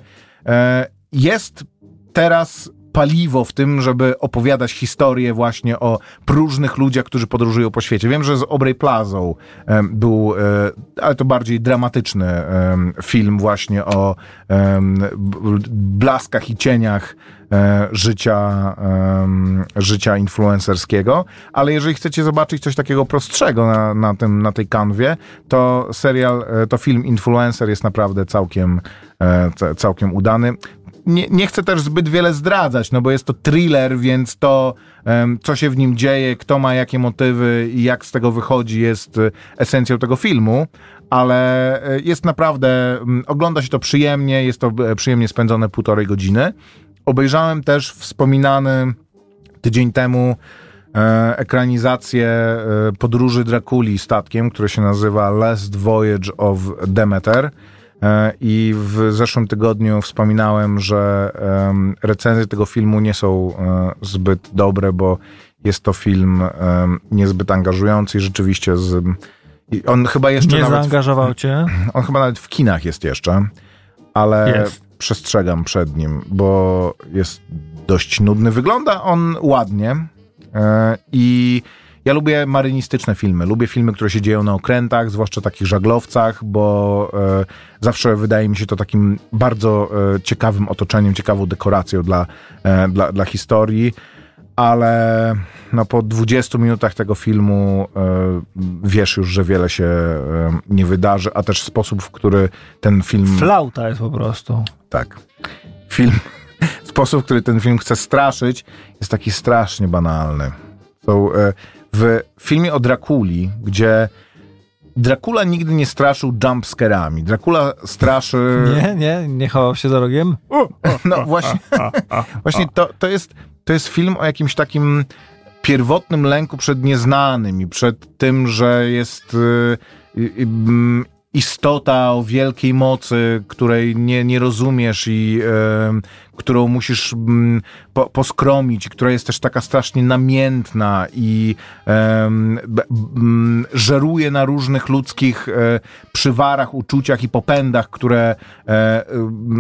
jest teraz paliwo w tym, żeby opowiadać historię właśnie o próżnych ludziach, którzy podróżują po świecie. Wiem, że z Aubrey Plazą był, e, ale to bardziej dramatyczny film właśnie o blaskach i cieniach e, życia, życia influencerskiego, ale jeżeli chcecie zobaczyć coś takiego prostszego na, na, tym, na tej kanwie, to serial, e, to film Influencer jest naprawdę całkiem, ca- całkiem udany nie, nie chcę też zbyt wiele zdradzać, no bo jest to thriller, więc to, co się w nim dzieje, kto ma jakie motywy i jak z tego wychodzi, jest e, esencją tego filmu, ale e, jest naprawdę, ogląda się to przyjemnie, jest to e, przyjemnie spędzone półtorej godziny. Obejrzałem też wspominany tydzień temu ekranizację podróży Drakuli statkiem, które się nazywa Last Voyage of Demeter. E, I w zeszłym tygodniu wspominałem, że recenzje tego filmu nie są e, zbyt dobre, bo jest to film niezbyt angażujący i rzeczywiście z. On chyba jeszcze Nie nawet. zaangażował cię? On chyba nawet w kinach jest jeszcze, ale Jest. przestrzegam przed nim, bo jest dość nudny. Wygląda on ładnie e, i ja lubię marynistyczne filmy. Lubię filmy, które się dzieją na okrętach, zwłaszcza takich żaglowcach, bo e, zawsze wydaje mi się to takim bardzo e, ciekawym otoczeniem, ciekawą dekoracją dla, e, dla, dla historii. Ale no, po 20 minutach tego filmu e, wiesz już, że wiele się e, nie wydarzy, a też sposób, w który ten film. Flauta jest po prostu. Tak. Film. Sposób, w który ten film chce straszyć, jest taki strasznie banalny. Są, e, w filmie o Drakuli, gdzie Dracula nigdy nie straszył jumpscarami. Dracula straszy. Nie, nie, nie chował się za rogiem? No właśnie, właśnie to, to, jest, to jest film o jakimś takim pierwotnym lęku przed nieznanym i przed tym, że jest y, y, y, mm, istota o wielkiej mocy, której nie, nie rozumiesz i y, którą musisz mm, po, poskromić, która jest też taka strasznie namiętna i m, żeruje na różnych ludzkich e, przywarach, uczuciach i popędach, które, e,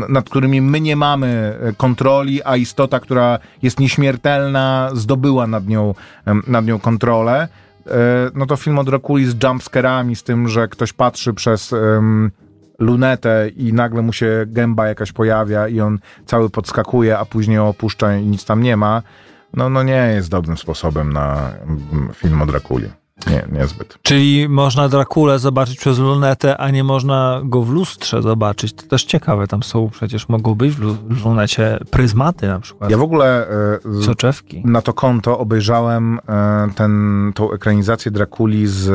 nad którymi my nie mamy e, kontroli, a istota, która jest nieśmiertelna, zdobyła nad nią, nad nią kontrolę. E, no to film o Drakuli z jumpscarami, z tym, że ktoś patrzy przez em, lunetę i nagle mu się gęba jakaś pojawia i on cały podskakuje, a później opuszcza i nic tam nie ma, no, no nie jest dobrym sposobem na mm, film o Drakuli. Nie, niezbyt. Czyli można Drakulę zobaczyć przez lunetę, a nie można go w lustrze zobaczyć. To też ciekawe, tam są przecież mogą być w lu- w lunecie pryzmaty na przykład. Ja w ogóle e, Soczewki. na to konto obejrzałem e, ten, tą ekranizację Drakuli z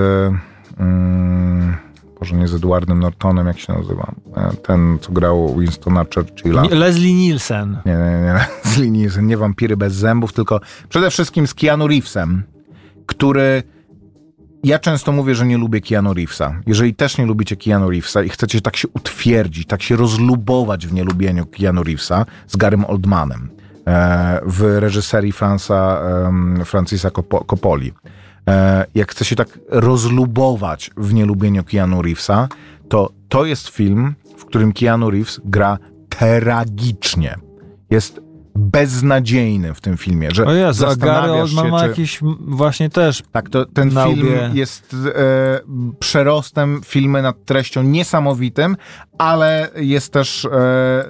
mm, Boże, nie z Edwardem Nortonem, jak się nazywa? E, ten, co grał Winstona Churchilla. Nie, Leslie Nielsen. Nie, nie, nie, linii, że nie wampiry bez zębów, tylko przede wszystkim z Keanu Reevesem, który... Ja często mówię, że nie lubię Keanu Reevesa. Jeżeli też nie lubicie Keanu Reevesa i chcecie tak się utwierdzić, tak się rozlubować w nielubieniu Keanu Reevesa z Garym Oldmanem e, w reżyserii Fransa, em, Francisa Coppo- Coppoli. E, jak chce się tak rozlubować w nielubieniu Keanu Reevesa, to to jest film, w którym Keanu Reeves gra tragicznie. Jest beznadziejny w tym filmie, że O Jezu, zastanawiasz się, ma czy... jakiś właśnie też Tak, to ten film łbie. jest e, przerostem filmy nad treścią niesamowitym, ale jest też e,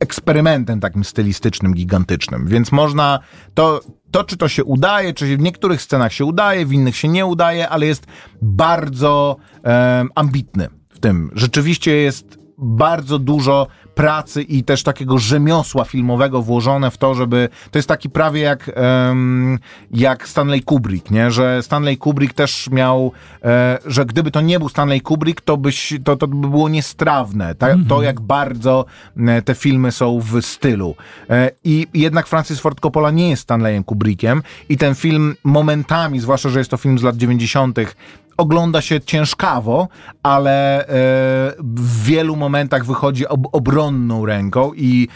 eksperymentem takim stylistycznym, gigantycznym. Więc można to, to, czy to się udaje, czy w niektórych scenach się udaje, w innych się nie udaje, ale jest bardzo e, ambitny w tym. Rzeczywiście jest bardzo dużo pracy i też takiego rzemiosła filmowego włożone w to, żeby. To jest taki prawie jak, em, jak Stanley Kubrick, nie? Że Stanley Kubrick też miał, e, że gdyby to nie był Stanley Kubrick, to, byś, to, to by było niestrawne. Ta, To jak bardzo e, te filmy są w stylu. E, I jednak Francis Ford Coppola nie jest Stanleyem Kubrickiem i ten film momentami, zwłaszcza, że jest to film z lat 90., ogląda się ciężkawo, ale e, w wielu momentach wychodzi ob, obronną ręką i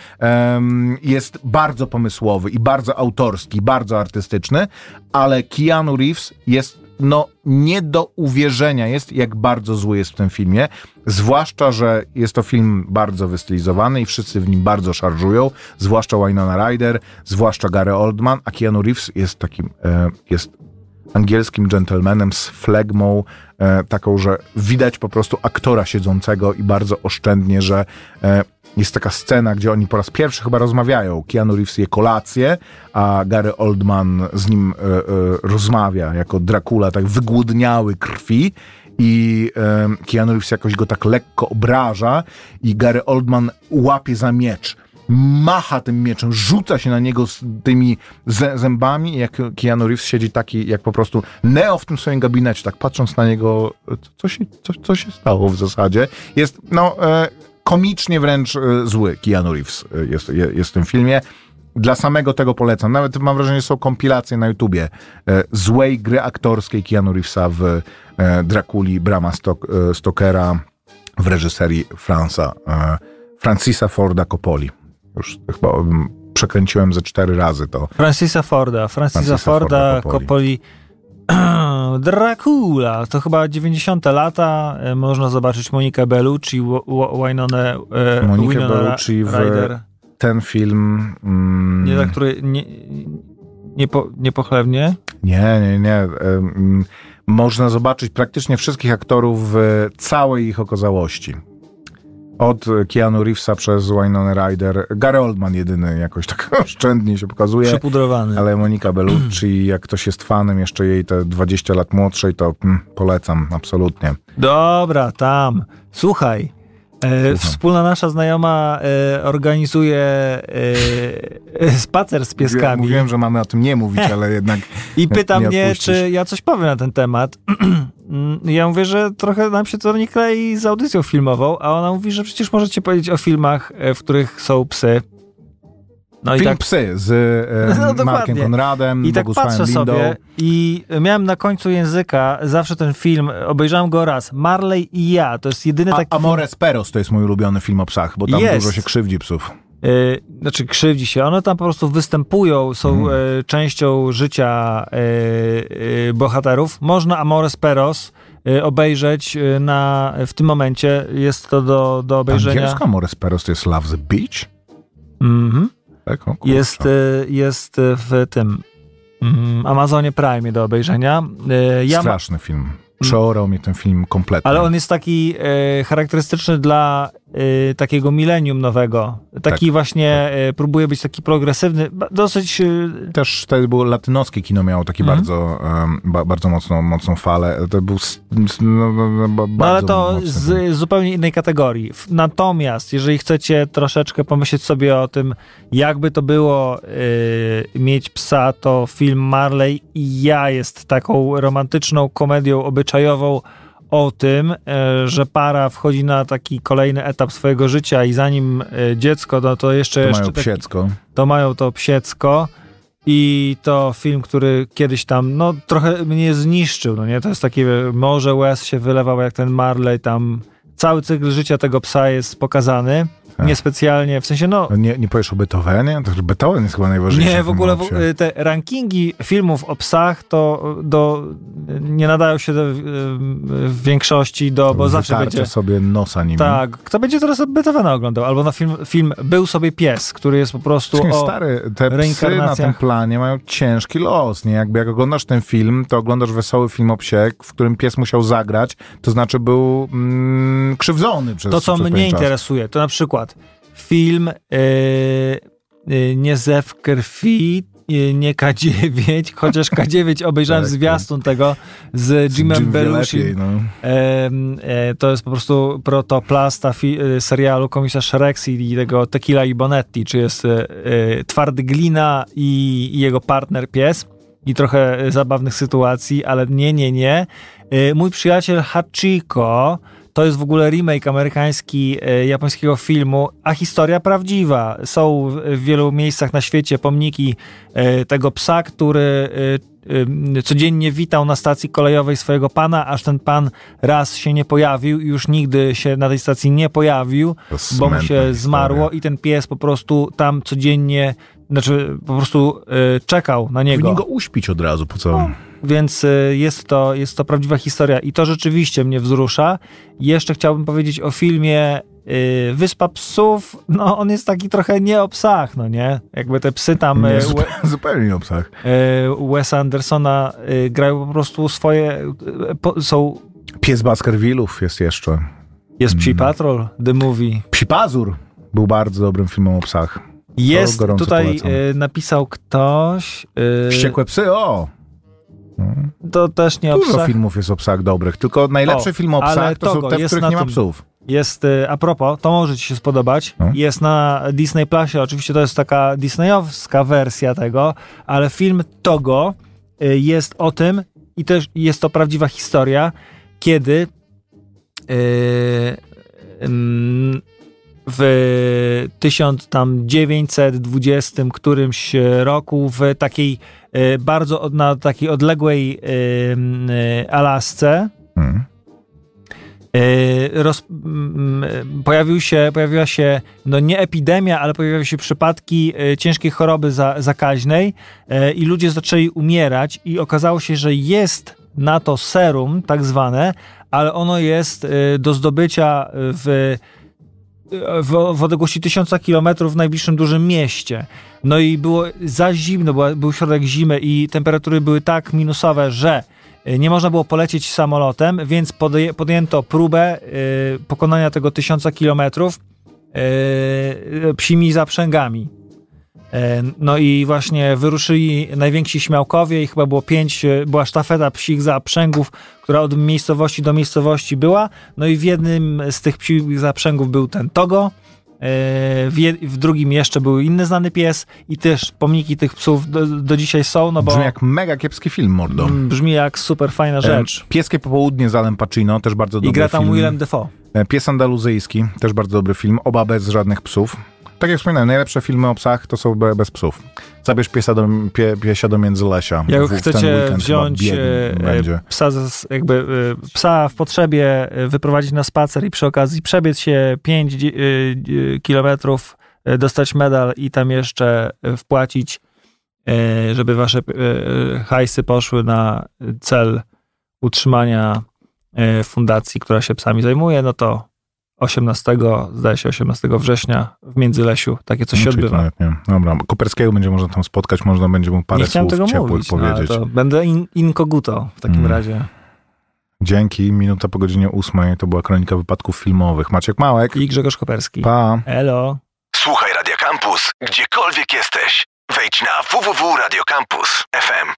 jest bardzo pomysłowy i bardzo autorski, bardzo artystyczny, ale Keanu Reeves jest no nie do uwierzenia jest, jak bardzo zły jest w tym filmie. Zwłaszcza, że jest to film bardzo wystylizowany i wszyscy w nim bardzo szarżują, zwłaszcza Winona Ryder, zwłaszcza Gary Oldman, a Keanu Reeves jest takim, e, jest angielskim gentlemanem z flegmą, e, taką, że widać po prostu aktora siedzącego i bardzo oszczędnie, że e, jest taka scena, gdzie oni po raz pierwszy chyba rozmawiają. Keanu Reeves je kolację, a Gary Oldman z nim e, e, rozmawia jako Dracula, tak wygłodniały krwi i e, Keanu Reeves jakoś go tak lekko obraża i Gary Oldman łapie za miecz macha tym mieczem, rzuca się na niego z tymi zę- zębami jak Keanu Reeves siedzi taki jak po prostu Neo w tym swoim gabinecie, tak patrząc na niego, co- się, co, co się stało w zasadzie. Jest, no, e, komicznie wręcz e, zły Keanu Reeves e, jest, je, jest w tym filmie. Dla samego tego polecam. Nawet mam wrażenie, że są kompilacje na YouTubie złej gry aktorskiej Keanu Reevesa w Drakuli Brama Stok, Stokera w reżyserii Fransa, e, Francisa Forda Coppoli. Już chyba przekręciłem ze cztery razy to. Francisa Forda. Francisa, Francisa Forda, Forda Coppoli. Dracula, to chyba 90. lata. E, Można zobaczyć Monikę Bellucci, Winonę e, Monikę Winona Bellucci w-. Ten film... Mm, Nie, za który nie, nie, po, niepochlebnie. Nie, nie, nie. Można zobaczyć praktycznie wszystkich aktorów w całej ich okazałości. Od Keanu Reevesa przez Winona Ryder. Gary Oldman jedyny jakoś tak oszczędnie się pokazuje. Przypudrowany. Ale Monika Bellucci, jak ktoś jest fanem jeszcze jej te 20 lat młodszej, to mm, polecam, absolutnie. Dobra, tam. Słuchaj. E, wspólna nasza znajoma e, organizuje e, spacer z pieskami. Mówiłem, że mamy o tym nie mówić, ale jednak I pyta nie mnie, odpuścisz. czy ja coś powiem na ten temat. Mm, ja mówię, że trochę nam się to nie klei z audycją filmową, a ona mówi, że przecież możecie powiedzieć o filmach, w których są psy. No i Film tak, Psy z e, No. Markiem Konradem, i tak Bogusławem patrzę Lindą. sobie i miałem na końcu języka zawsze ten film, obejrzałem go raz, Marley i ja, to jest jedyny A, taki Amores Peros to jest mój ulubiony film o psach, bo tam Jest. dużo się krzywdzi psów. Y, znaczy krzywdzi się. One tam po prostu występują, są y, częścią życia y, y, bohaterów. Można Amores Peros obejrzeć na, w tym momencie. Jest to do, do obejrzenia. Angielsko Amores Peros to jest Love the Beach? Mhm. Tak? O. Jest, y, jest w tym mm, Amazonie Prime do obejrzenia. Y, Ja Straszny film. Przeorał mnie ten film kompletnie. ale on jest taki e, charakterystyczny dla e, takiego milenium nowego. Taki Tak, właśnie e, próbuje być taki progresywny, dosyć e, Też wtedy było latynoskie kino miało taki Mhm. bardzo, em, ba, bardzo mocną, mocną falę. To był no, no, no, No ale bardzo to film. z zupełnie innej kategorii. Natomiast, jeżeli chcecie troszeczkę pomyśleć sobie o tym, jakby to było yy, mieć psa, to film Marley i ja jest taką romantyczną komedią obyczajową o tym, yy, że para wchodzi na taki kolejny etap swojego życia i zanim yy, dziecko, no to jeszcze, To jeszcze mają taki- psiecko. to mają to psiecko i to film, który kiedyś tam, no trochę mnie zniszczył, no nie? To jest takie, morze łez się wylewał jak ten Marley, tam cały cykl życia tego psa jest pokazany. Tak. Niespecjalnie, w sensie no... Nie, nie powiesz o Beethovenie? To Beethoven jest chyba najważniejszy. Nie, w ogóle w, te rankingi filmów o psach to do, nie nadają się do, w większości do, bo zawsze Wytarcie będzie... sobie nosa nimi. Tak, kto będzie teraz Beethovena oglądał? Albo na film, film Był sobie pies, który jest po prostu o... Stary, te psy na tym planie mają ciężki los, nie? Jakby jak oglądasz ten film, to oglądasz wesoły film o psie, w którym pies musiał zagrać, to znaczy był mm, krzywdzony przez To, co przez mnie interesuje, to na przykład film yy, Nie zew krwi, yy, nie K9, chociaż K9 obejrzałem Tak, zwiastun tego z Jimem Jim Belushi. no. E, To jest po prostu protoplasta fi- e, serialu Komisarz Rex i tego Tequila i Bonetti, czy jest e, e, Twardy Glina i, i jego partner pies i trochę e, zabawnych sytuacji, ale nie, nie, nie. E, Mój przyjaciel Hachiko to jest w ogóle remake amerykański e, japońskiego filmu, a historia prawdziwa. Są w, wielu miejscach na świecie pomniki e, tego psa, który e, codziennie witał na stacji kolejowej swojego pana, aż ten pan raz się nie pojawił i już nigdy się na tej stacji nie pojawił, bo mu się historia. zmarło i ten pies po prostu tam codziennie, znaczy po prostu czekał na niego. Powinni go uśpić od razu, po co? Więc y, jest to, jest to prawdziwa historia i to rzeczywiście mnie wzrusza. Jeszcze chciałbym powiedzieć o filmie y, Wyspa Psów. No, on jest taki trochę nie o psach, no nie? Jakby te psy tam Nie, y, zupełnie, We- zupełnie o psach. y, Wesa Andersona y, grają po prostu swoje... y, Po, są, Pies Baskervillów jest jeszcze. jest Psi Mm. Patrol, The Movie. Psi Pazur był bardzo dobrym filmem o psach. Jest, tutaj polecam. napisał ktoś... Wściekłe psy, o! To też nie o Dużo psach. filmów jest o psach dobrych, tylko najlepsze O, filmy o psach to są te, w których nie ma psów. Jest, y, a propos, to może ci się spodobać, No. jest na Disney Plusie, oczywiście to jest taka disneyowska wersja tego, ale film Togo y, jest o tym i też jest to prawdziwa historia, kiedy y, ym, w 1920 którymś roku w takiej y, bardzo na takiej odległej ym, y, Alasce Hmm. E, roz, pojawił się, pojawiła się no nie epidemia, ale pojawiły się przypadki e, ciężkiej choroby za, zakaźnej e, i ludzie zaczęli umierać i okazało się, że jest na to serum tak zwane, ale ono jest e, do zdobycia w w, w odległości tysiąca kilometrów w najbliższym dużym mieście. No i było za zimno, był środek zimy i temperatury były tak minusowe, że y, nie można było polecieć samolotem, więc podję, podjęto próbę y, pokonania tego tysiąca kilometrów y, psimi zaprzęgami. E, No i właśnie wyruszyli najwięksi śmiałkowie i chyba było pięć, e, była sztafeta psich zaprzęgów, która od miejscowości do miejscowości była. No i w jednym z tych psich zaprzęgów był ten Togo, e, w, w drugim jeszcze był inny znany pies i też pomniki tych psów do, do dzisiaj są, no bo Brzmi jak mega kiepski film, mordo. mm, brzmi jak super fajna rzecz. Pieskie popołudnie z Alem Pacino, też bardzo dobry I gra tam film. Willem Dafoe. Pies andaluzyjski, też bardzo dobry film, oba bez żadnych psów. Tak jak wspominałem, najlepsze filmy o psach to są be- bez psów. Zabierz piesa do, pie, piesia do Międzylesia. Jak W- chcecie wziąć e, psa, z- jakby, e, psa w potrzebie, e, wyprowadzić na spacer i przy okazji przebiec się 5 kilometrów, e, dostać medal i tam jeszcze e, wpłacić, e, żeby wasze e, hajsy poszły na cel utrzymania e, fundacji, która się psami zajmuje, no to 18, zdaje się 18 września w Międzylesiu takie coś się No, to odbywa. nawet nie. Dobra, Koperskiego będzie można tam spotkać, można będzie mu parę Nie słów tego ciepłych mówić, no, powiedzieć. to będę in, inkoguto w takim Mm. razie. Dzięki, minuta po godzinie ósmej, to była kronika wypadków filmowych. Maciek Małek, I Grzegorz Koperski. pa. Elo. Słuchaj Radia Campus, gdziekolwiek jesteś. Wejdź na www.radiocampus.fm.